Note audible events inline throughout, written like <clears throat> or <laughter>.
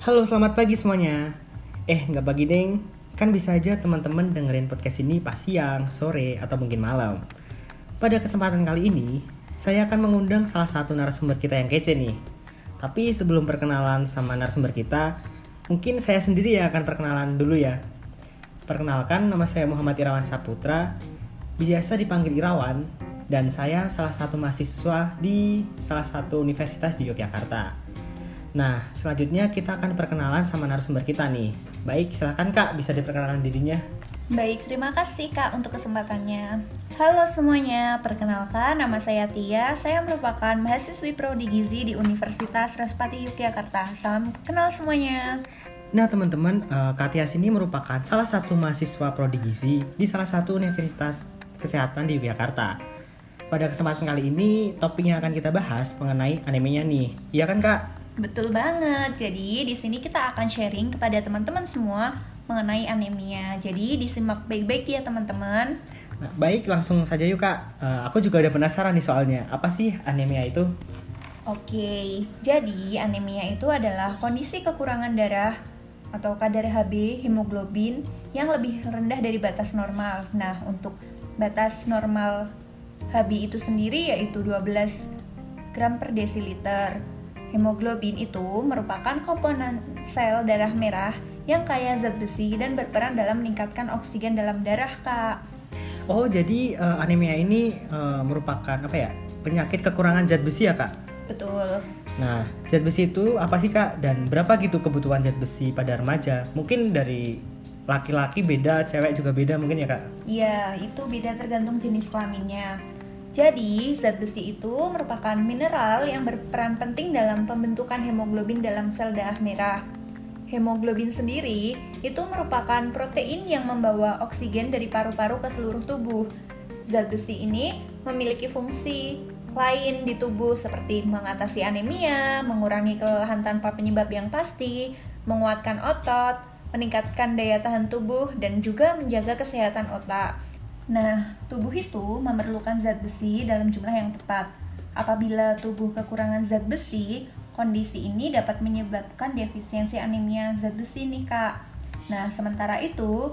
Halo, selamat pagi semuanya. Eh, nggak pagi deng. Kan bisa aja teman-teman dengerin podcast ini pas siang, sore, atau mungkin malam. Pada kesempatan kali ini, saya akan mengundang salah satu narasumber kita yang kece nih. Tapi sebelum perkenalan sama narasumber kita, mungkin saya sendiri yang akan perkenalan dulu ya. Perkenalkan, nama saya Muhammad Irawan Saputra, biasa dipanggil Irawan, dan saya salah satu mahasiswa di salah satu universitas di Yogyakarta. Nah, selanjutnya kita akan perkenalan sama narasumber kita nih. Baik, silahkan Kak, bisa diperkenalkan dirinya. Baik, terima kasih Kak untuk kesempatannya. Halo semuanya, perkenalkan nama saya Tia. Saya merupakan mahasiswi prodi gizi di Universitas Respati Yogyakarta. Salam kenal semuanya. Nah, teman-teman, uh, Kak Tias ini merupakan salah satu mahasiswa prodi gizi di salah satu universitas kesehatan di Yogyakarta. Pada kesempatan kali ini, topik yang akan kita bahas mengenai anemia nih. Iya kan, Kak? Betul banget. Jadi di sini kita akan sharing kepada teman-teman semua mengenai anemia. Jadi disimak baik-baik ya teman-teman. Nah, baik, langsung saja yuk Kak. Uh, aku juga udah penasaran nih soalnya. Apa sih anemia itu? Oke, jadi anemia itu adalah kondisi kekurangan darah atau kadar HB hemoglobin yang lebih rendah dari batas normal. Nah, untuk batas normal HB itu sendiri yaitu 12 gram per desiliter. Hemoglobin itu merupakan komponen sel darah merah yang kaya zat besi dan berperan dalam meningkatkan oksigen dalam darah, Kak. Oh, jadi uh, anemia ini uh, merupakan apa ya? Penyakit kekurangan zat besi ya, Kak? Betul. Nah, zat besi itu apa sih, Kak? Dan berapa gitu kebutuhan zat besi pada remaja? Mungkin dari laki-laki beda, cewek juga beda mungkin ya, Kak? Iya, itu beda tergantung jenis kelaminnya. Jadi, zat besi itu merupakan mineral yang berperan penting dalam pembentukan hemoglobin dalam sel darah merah. Hemoglobin sendiri itu merupakan protein yang membawa oksigen dari paru-paru ke seluruh tubuh. Zat besi ini memiliki fungsi lain di tubuh seperti mengatasi anemia, mengurangi kelelahan tanpa penyebab yang pasti, menguatkan otot, meningkatkan daya tahan tubuh, dan juga menjaga kesehatan otak. Nah, tubuh itu memerlukan zat besi dalam jumlah yang tepat. Apabila tubuh kekurangan zat besi, kondisi ini dapat menyebabkan defisiensi anemia zat besi nih kak. Nah, sementara itu,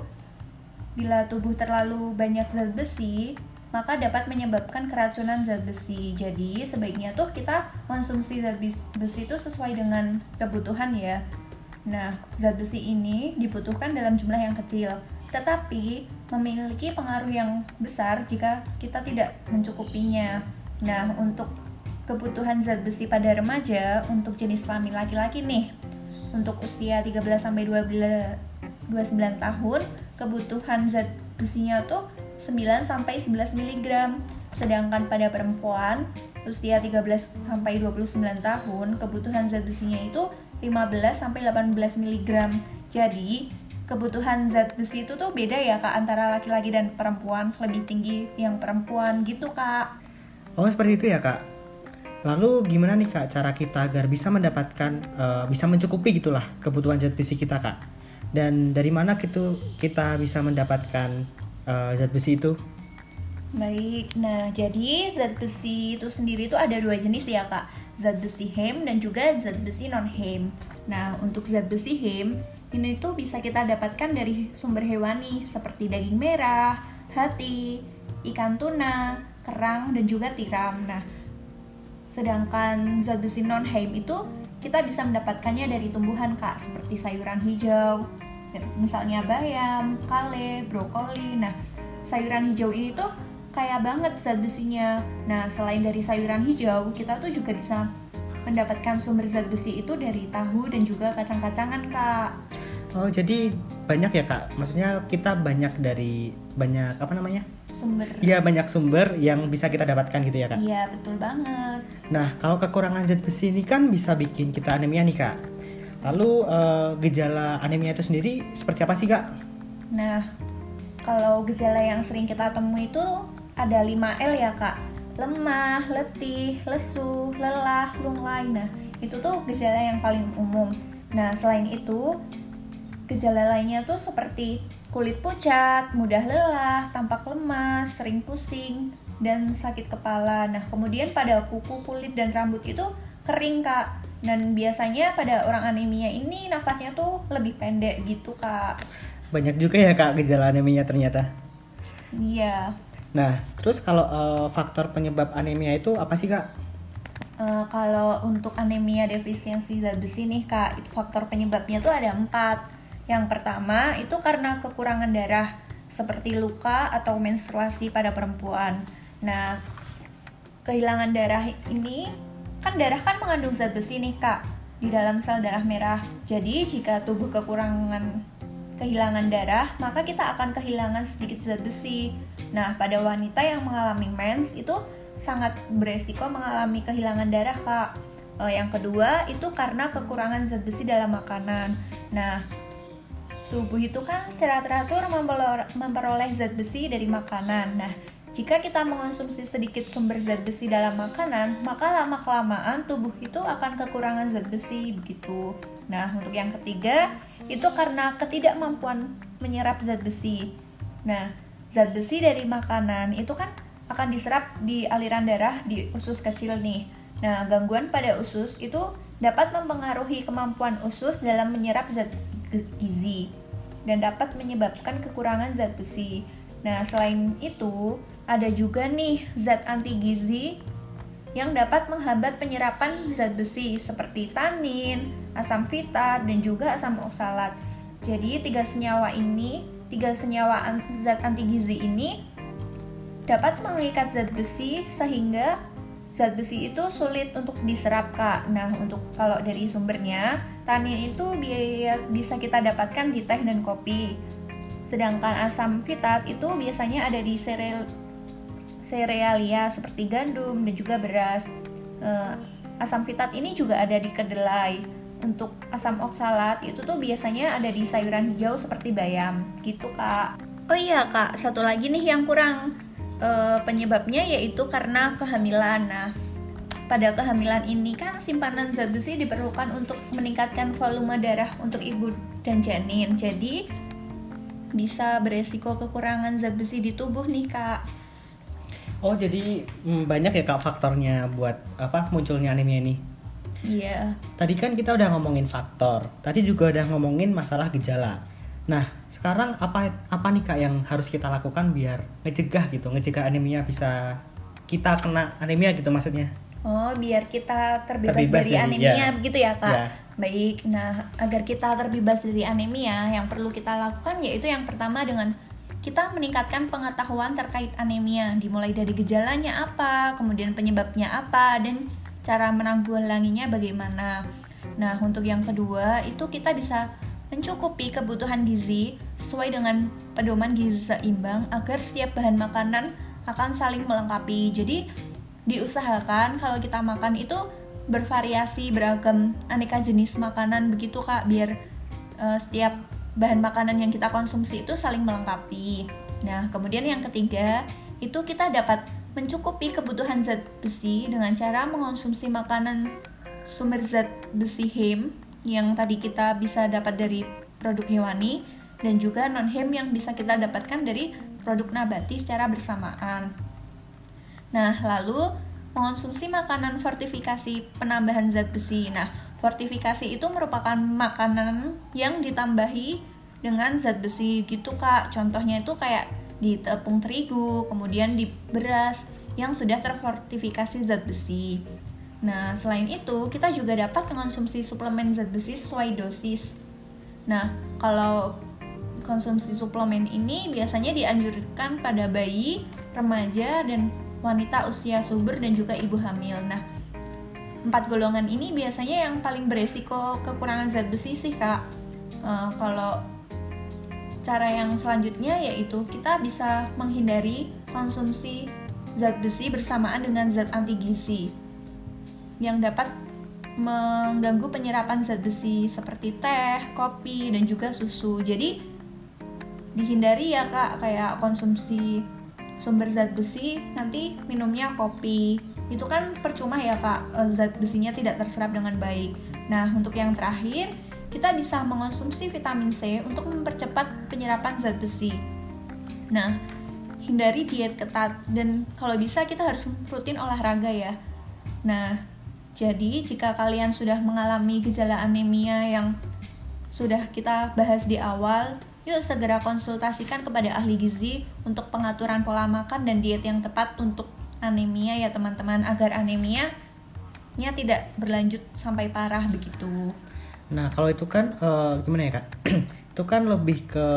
bila tubuh terlalu banyak zat besi, maka dapat menyebabkan keracunan zat besi. Jadi, sebaiknya tuh kita konsumsi zat besi itu sesuai dengan kebutuhan ya. Nah, zat besi ini dibutuhkan dalam jumlah yang kecil, tetapi memiliki pengaruh yang besar jika kita tidak mencukupinya. Nah, untuk kebutuhan zat besi pada remaja untuk jenis kelamin laki-laki nih. Untuk usia 13 sampai 29 tahun, kebutuhan zat besinya tuh 9 sampai 11 mg. Sedangkan pada perempuan usia 13 sampai 29 tahun, kebutuhan zat besinya itu 15 sampai 18 mg. Jadi, kebutuhan zat besi itu tuh beda ya kak antara laki-laki dan perempuan. Lebih tinggi yang perempuan gitu kak. Oh seperti itu ya kak. Lalu gimana nih kak cara kita agar bisa mendapatkan uh, bisa mencukupi gitulah kebutuhan zat besi kita kak? Dan dari mana gitu kita bisa mendapatkan uh, zat besi itu? Baik, nah jadi zat besi itu sendiri itu ada dua jenis ya kak. Zat besi hem dan juga zat besi non hem Nah untuk zat besi hem ini tuh bisa kita dapatkan dari sumber hewani seperti daging merah, hati, ikan tuna, kerang, dan juga tiram. Nah, sedangkan zat besi non-heim itu kita bisa mendapatkannya dari tumbuhan kak, seperti sayuran hijau, misalnya bayam, kale, brokoli. Nah, sayuran hijau ini tuh kaya banget zat besinya. Nah, selain dari sayuran hijau, kita tuh juga bisa mendapatkan sumber zat besi itu dari tahu dan juga kacang-kacangan kak. Oh jadi banyak ya kak? Maksudnya kita banyak dari banyak apa namanya? Sumber. Iya banyak sumber yang bisa kita dapatkan gitu ya kak? Iya betul banget. Nah kalau kekurangan zat besi ini kan bisa bikin kita anemia nih kak. Lalu uh, gejala anemia itu sendiri seperti apa sih kak? Nah kalau gejala yang sering kita temui itu ada 5L ya kak lemah, letih, lesu, lelah, lunglai. Nah, itu tuh gejala yang paling umum. Nah, selain itu, gejala lainnya tuh seperti kulit pucat, mudah lelah, tampak lemas, sering pusing, dan sakit kepala. Nah, kemudian pada kuku, kulit, dan rambut itu kering, Kak. Dan biasanya pada orang anemia ini nafasnya tuh lebih pendek gitu kak. Banyak juga ya kak gejala anemia ternyata. Iya. Nah, terus kalau uh, faktor penyebab anemia itu apa sih kak? Uh, kalau untuk anemia defisiensi zat besi nih kak, itu faktor penyebabnya tuh ada empat. Yang pertama itu karena kekurangan darah seperti luka atau menstruasi pada perempuan. Nah, kehilangan darah ini kan darah kan mengandung zat besi nih kak di dalam sel darah merah. Jadi jika tubuh kekurangan kehilangan darah, maka kita akan kehilangan sedikit zat besi. Nah, pada wanita yang mengalami mens itu sangat beresiko mengalami kehilangan darah kak. Uh, yang kedua itu karena kekurangan zat besi dalam makanan. Nah, tubuh itu kan secara teratur memperoleh zat besi dari makanan. Nah, jika kita mengonsumsi sedikit sumber zat besi dalam makanan, maka lama-kelamaan tubuh itu akan kekurangan zat besi begitu. Nah, untuk yang ketiga, itu karena ketidakmampuan menyerap zat besi. Nah, zat besi dari makanan itu kan akan diserap di aliran darah di usus kecil nih. Nah, gangguan pada usus itu dapat mempengaruhi kemampuan usus dalam menyerap zat gizi dan dapat menyebabkan kekurangan zat besi. Nah, selain itu, ada juga nih zat anti gizi yang dapat menghambat penyerapan zat besi seperti tanin, asam fitat, dan juga asam oksalat. Jadi, tiga senyawa ini, tiga senyawa zat anti gizi ini dapat mengikat zat besi sehingga zat besi itu sulit untuk diserap kak. Nah untuk kalau dari sumbernya tanin itu bisa kita dapatkan di teh dan kopi. Sedangkan asam fitat itu biasanya ada di sereal serealia seperti gandum dan juga beras. Uh, asam fitat ini juga ada di kedelai. Untuk asam oksalat itu tuh biasanya ada di sayuran hijau seperti bayam, gitu kak. Oh iya kak, satu lagi nih yang kurang e, penyebabnya yaitu karena kehamilan. Nah, pada kehamilan ini kan simpanan zat besi diperlukan untuk meningkatkan volume darah untuk ibu dan janin. Jadi bisa beresiko kekurangan zat besi di tubuh nih kak. Oh jadi mm, banyak ya kak faktornya buat apa munculnya anemia ini? Iya. Tadi kan kita udah ngomongin faktor, tadi juga udah ngomongin masalah gejala. Nah, sekarang apa apa nih Kak yang harus kita lakukan biar ngecegah gitu, ngecegah anemia bisa kita kena anemia gitu maksudnya? Oh, biar kita terbebas, terbebas dari, dari anemia ya. begitu ya, Kak. Ya. Baik. Nah, agar kita terbebas dari anemia, yang perlu kita lakukan yaitu yang pertama dengan kita meningkatkan pengetahuan terkait anemia, dimulai dari gejalanya apa, kemudian penyebabnya apa, dan cara menanggulanginya bagaimana. Nah, untuk yang kedua, itu kita bisa mencukupi kebutuhan gizi sesuai dengan pedoman gizi seimbang agar setiap bahan makanan akan saling melengkapi. Jadi diusahakan kalau kita makan itu bervariasi beragam aneka jenis makanan begitu kak biar uh, setiap bahan makanan yang kita konsumsi itu saling melengkapi. Nah kemudian yang ketiga itu kita dapat mencukupi kebutuhan zat besi dengan cara mengonsumsi makanan sumber zat besi heme yang tadi kita bisa dapat dari produk hewani dan juga non hem yang bisa kita dapatkan dari produk nabati secara bersamaan. Nah, lalu mengonsumsi makanan fortifikasi penambahan zat besi. Nah, fortifikasi itu merupakan makanan yang ditambahi dengan zat besi gitu kak. Contohnya itu kayak di tepung terigu, kemudian di beras yang sudah terfortifikasi zat besi. Nah, selain itu, kita juga dapat mengonsumsi suplemen zat besi sesuai dosis. Nah, kalau konsumsi suplemen ini biasanya dianjurkan pada bayi, remaja, dan wanita usia subur dan juga ibu hamil. Nah, empat golongan ini biasanya yang paling beresiko kekurangan zat besi sih, Kak. Uh, kalau cara yang selanjutnya yaitu kita bisa menghindari konsumsi zat besi bersamaan dengan zat anti gizi yang dapat mengganggu penyerapan zat besi seperti teh, kopi, dan juga susu. Jadi dihindari ya kak kayak konsumsi sumber zat besi nanti minumnya kopi itu kan percuma ya kak eh, zat besinya tidak terserap dengan baik. Nah untuk yang terakhir kita bisa mengonsumsi vitamin C untuk mempercepat penyerapan zat besi. Nah hindari diet ketat dan kalau bisa kita harus rutin olahraga ya. Nah Jadi, jika kalian sudah mengalami gejala anemia yang sudah kita bahas di awal, yuk segera konsultasikan kepada ahli gizi untuk pengaturan pola makan dan diet yang tepat untuk anemia ya teman-teman agar anemia nya tidak berlanjut sampai parah begitu. Nah, kalau itu kan uh, gimana ya, Kak? <clears throat> itu kan lebih ke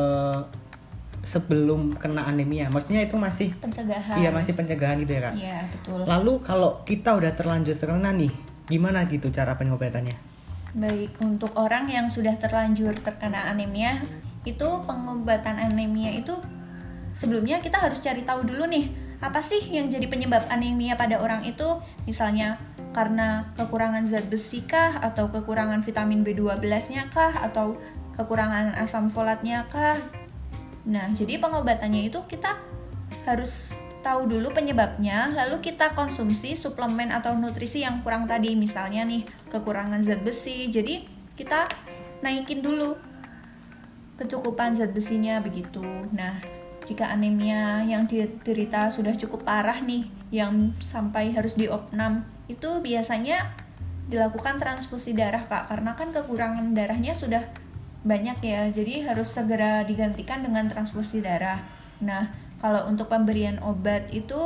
sebelum kena anemia. Maksudnya itu masih pencegahan. Iya, masih pencegahan gitu ya, Kak. Iya, betul. Lalu kalau kita udah terlanjur terkena nih, gimana gitu cara pengobatannya? Baik, untuk orang yang sudah terlanjur terkena anemia, itu pengobatan anemia itu sebelumnya kita harus cari tahu dulu nih, apa sih yang jadi penyebab anemia pada orang itu? Misalnya karena kekurangan zat besi kah atau kekurangan vitamin B12-nya kah atau kekurangan asam folatnya kah? Nah, jadi pengobatannya itu kita harus tahu dulu penyebabnya, lalu kita konsumsi suplemen atau nutrisi yang kurang tadi, misalnya nih kekurangan zat besi. Jadi kita naikin dulu kecukupan zat besinya begitu. Nah, jika anemia yang diderita sudah cukup parah nih, yang sampai harus diopnam, itu biasanya dilakukan transfusi darah kak, karena kan kekurangan darahnya sudah banyak ya, jadi harus segera digantikan dengan transfusi darah. Nah, kalau untuk pemberian obat itu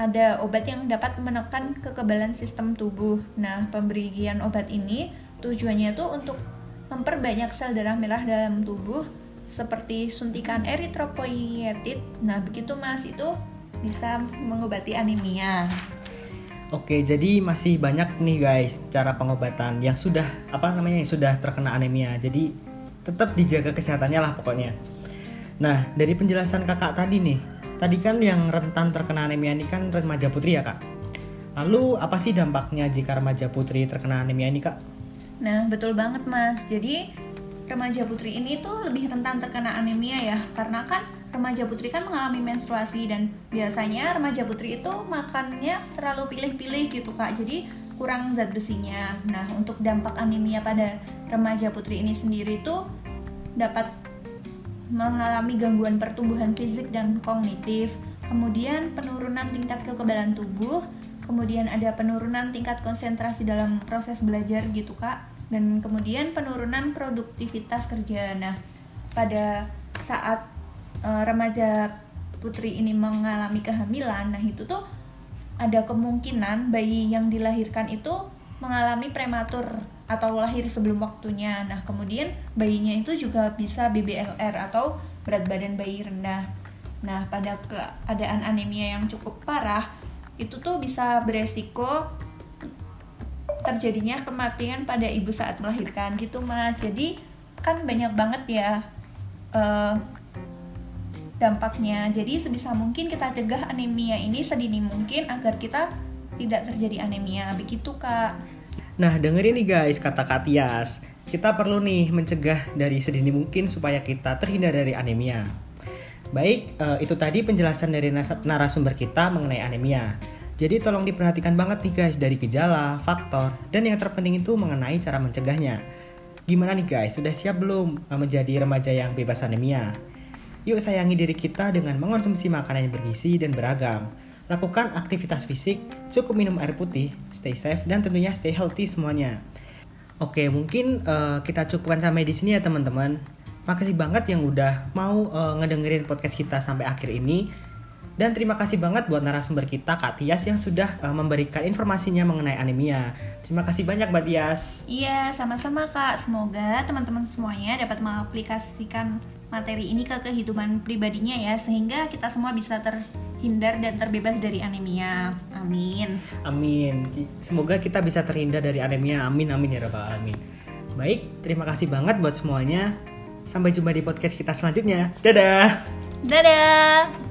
ada obat yang dapat menekan kekebalan sistem tubuh. Nah, pemberian obat ini tujuannya itu untuk memperbanyak sel darah merah dalam tubuh seperti suntikan eritropoietit. Nah, begitu Mas itu bisa mengobati anemia. Oke, jadi masih banyak nih guys cara pengobatan yang sudah apa namanya yang sudah terkena anemia. Jadi tetap dijaga kesehatannya lah pokoknya. Nah, dari penjelasan kakak tadi nih, tadi kan yang rentan terkena anemia ini kan remaja putri ya kak. Lalu apa sih dampaknya jika remaja putri terkena anemia ini kak? Nah, betul banget mas. Jadi remaja putri ini tuh lebih rentan terkena anemia ya karena kan remaja putri kan mengalami menstruasi dan biasanya remaja putri itu makannya terlalu pilih-pilih gitu kak jadi kurang zat besinya nah untuk dampak anemia pada remaja putri ini sendiri tuh dapat mengalami gangguan pertumbuhan fisik dan kognitif. Kemudian penurunan tingkat kekebalan tubuh. Kemudian ada penurunan tingkat konsentrasi dalam proses belajar gitu kak. Dan kemudian penurunan produktivitas kerja. Nah, pada saat uh, remaja putri ini mengalami kehamilan, nah itu tuh ada kemungkinan bayi yang dilahirkan itu mengalami prematur atau lahir sebelum waktunya. Nah, kemudian bayinya itu juga bisa BBLR atau berat badan bayi rendah. Nah, pada keadaan anemia yang cukup parah, itu tuh bisa beresiko terjadinya kematian pada ibu saat melahirkan. Gitu mas. Jadi kan banyak banget ya uh, dampaknya. Jadi sebisa mungkin kita cegah anemia ini sedini mungkin agar kita tidak terjadi anemia. Begitu kak Nah dengerin nih guys kata Katias Kita perlu nih mencegah dari sedini mungkin supaya kita terhindar dari anemia Baik, uh, itu tadi penjelasan dari narasumber kita mengenai anemia jadi tolong diperhatikan banget nih guys dari gejala, faktor, dan yang terpenting itu mengenai cara mencegahnya. Gimana nih guys, sudah siap belum eh, menjadi remaja yang bebas anemia? Yuk sayangi diri kita dengan mengonsumsi makanan yang bergizi dan beragam. Lakukan aktivitas fisik, cukup minum air putih, stay safe, dan tentunya stay healthy semuanya. Oke, mungkin uh, kita cukupkan sampai di sini ya teman-teman. Makasih banget yang udah mau uh, ngedengerin podcast kita sampai akhir ini. Dan terima kasih banget buat narasumber kita Kak Tias yang sudah uh, memberikan informasinya mengenai anemia. Terima kasih banyak Mbak Tias. Iya, sama-sama Kak. Semoga teman-teman semuanya dapat mengaplikasikan materi ini ke kehidupan pribadinya ya sehingga kita semua bisa terhindar dan terbebas dari anemia. Amin. Amin. Semoga kita bisa terhindar dari anemia. Amin amin ya rabbal alamin. Baik, terima kasih banget buat semuanya. Sampai jumpa di podcast kita selanjutnya. Dadah. Dadah.